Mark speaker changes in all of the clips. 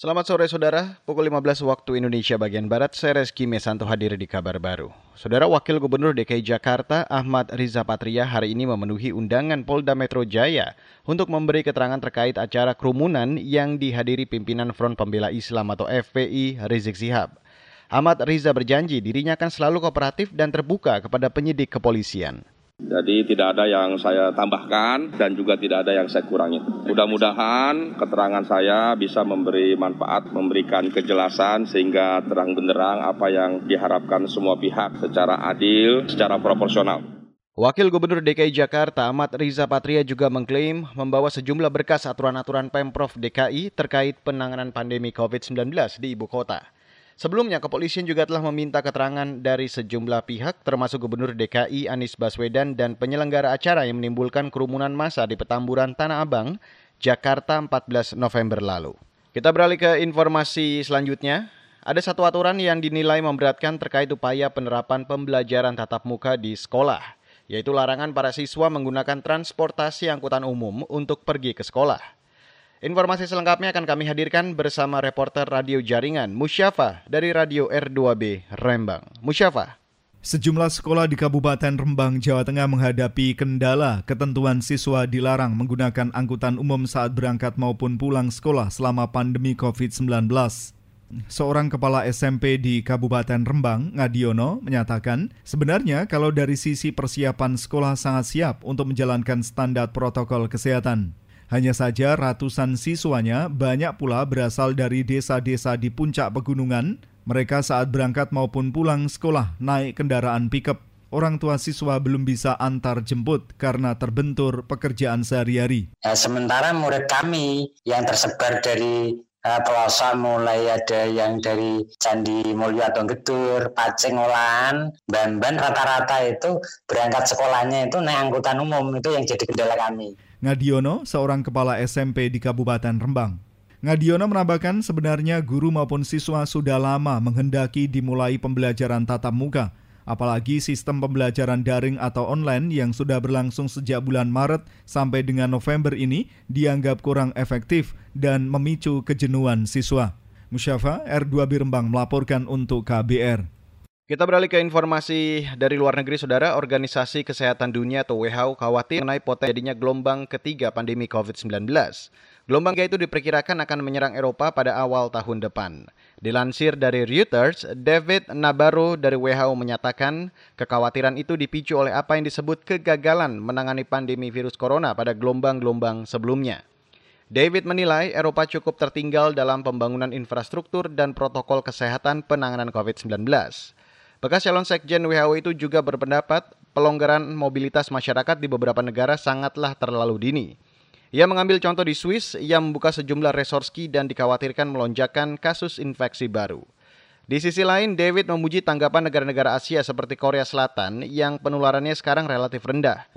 Speaker 1: Selamat sore saudara, pukul 15 waktu Indonesia bagian Barat, saya Reski Mesanto hadir di kabar baru. Saudara Wakil Gubernur DKI Jakarta Ahmad Riza Patria hari ini memenuhi undangan Polda Metro Jaya untuk memberi keterangan terkait acara kerumunan yang dihadiri pimpinan Front Pembela Islam atau FPI Rizik Sihab. Ahmad Riza berjanji dirinya akan selalu kooperatif dan terbuka kepada penyidik kepolisian.
Speaker 2: Jadi tidak ada yang saya tambahkan dan juga tidak ada yang saya kurangi. Mudah-mudahan keterangan saya bisa memberi manfaat, memberikan kejelasan sehingga terang benderang apa yang diharapkan semua pihak secara adil, secara proporsional.
Speaker 1: Wakil Gubernur DKI Jakarta Ahmad Riza Patria juga mengklaim membawa sejumlah berkas aturan-aturan Pemprov DKI terkait penanganan pandemi COVID-19 di ibu kota. Sebelumnya, kepolisian juga telah meminta keterangan dari sejumlah pihak, termasuk Gubernur DKI Anies Baswedan dan penyelenggara acara yang menimbulkan kerumunan massa di Petamburan Tanah Abang, Jakarta 14 November lalu. Kita beralih ke informasi selanjutnya. Ada satu aturan yang dinilai memberatkan terkait upaya penerapan pembelajaran tatap muka di sekolah, yaitu larangan para siswa menggunakan transportasi angkutan umum untuk pergi ke sekolah. Informasi selengkapnya akan kami hadirkan bersama reporter radio jaringan Musyafa dari Radio R2B Rembang. Musyafa.
Speaker 3: Sejumlah sekolah di Kabupaten Rembang, Jawa Tengah menghadapi kendala ketentuan siswa dilarang menggunakan angkutan umum saat berangkat maupun pulang sekolah selama pandemi COVID-19. Seorang kepala SMP di Kabupaten Rembang, Ngadiono, menyatakan sebenarnya kalau dari sisi persiapan sekolah sangat siap untuk menjalankan standar protokol kesehatan. Hanya saja ratusan siswanya banyak pula berasal dari desa-desa di puncak pegunungan. Mereka saat berangkat maupun pulang sekolah naik kendaraan pickup. Orang tua siswa belum bisa antar jemput karena terbentur pekerjaan sehari-hari.
Speaker 4: Ya, sementara murid kami yang tersebar dari uh, pelosok mulai ada yang dari Candi Mulyo atau Pacing Olahan, Ban-Ban rata-rata itu berangkat sekolahnya itu naik angkutan umum itu yang jadi kendala kami.
Speaker 3: Ngadiono, seorang kepala SMP di Kabupaten Rembang. Ngadiono menambahkan sebenarnya guru maupun siswa sudah lama menghendaki dimulai pembelajaran tatap muka, apalagi sistem pembelajaran daring atau online yang sudah berlangsung sejak bulan Maret sampai dengan November ini dianggap kurang efektif dan memicu kejenuhan siswa. Musyafa R2 Rembang melaporkan untuk KBR.
Speaker 1: Kita beralih ke informasi dari luar negeri, Saudara. Organisasi Kesehatan Dunia atau WHO khawatir mengenai potensi jadinya gelombang ketiga pandemi COVID-19. Gelombang itu diperkirakan akan menyerang Eropa pada awal tahun depan. Dilansir dari Reuters, David Nabarro dari WHO menyatakan kekhawatiran itu dipicu oleh apa yang disebut kegagalan menangani pandemi virus corona pada gelombang-gelombang sebelumnya. David menilai Eropa cukup tertinggal dalam pembangunan infrastruktur dan protokol kesehatan penanganan COVID-19. Bekas calon sekjen WHO itu juga berpendapat pelonggaran mobilitas masyarakat di beberapa negara sangatlah terlalu dini. Ia mengambil contoh di Swiss yang membuka sejumlah resort ski dan dikhawatirkan melonjakkan kasus infeksi baru. Di sisi lain, David memuji tanggapan negara-negara Asia seperti Korea Selatan yang penularannya sekarang relatif rendah.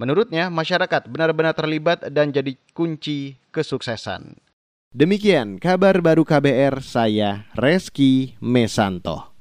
Speaker 1: Menurutnya, masyarakat benar-benar terlibat dan jadi kunci kesuksesan. Demikian kabar baru KBR, saya Reski Mesanto.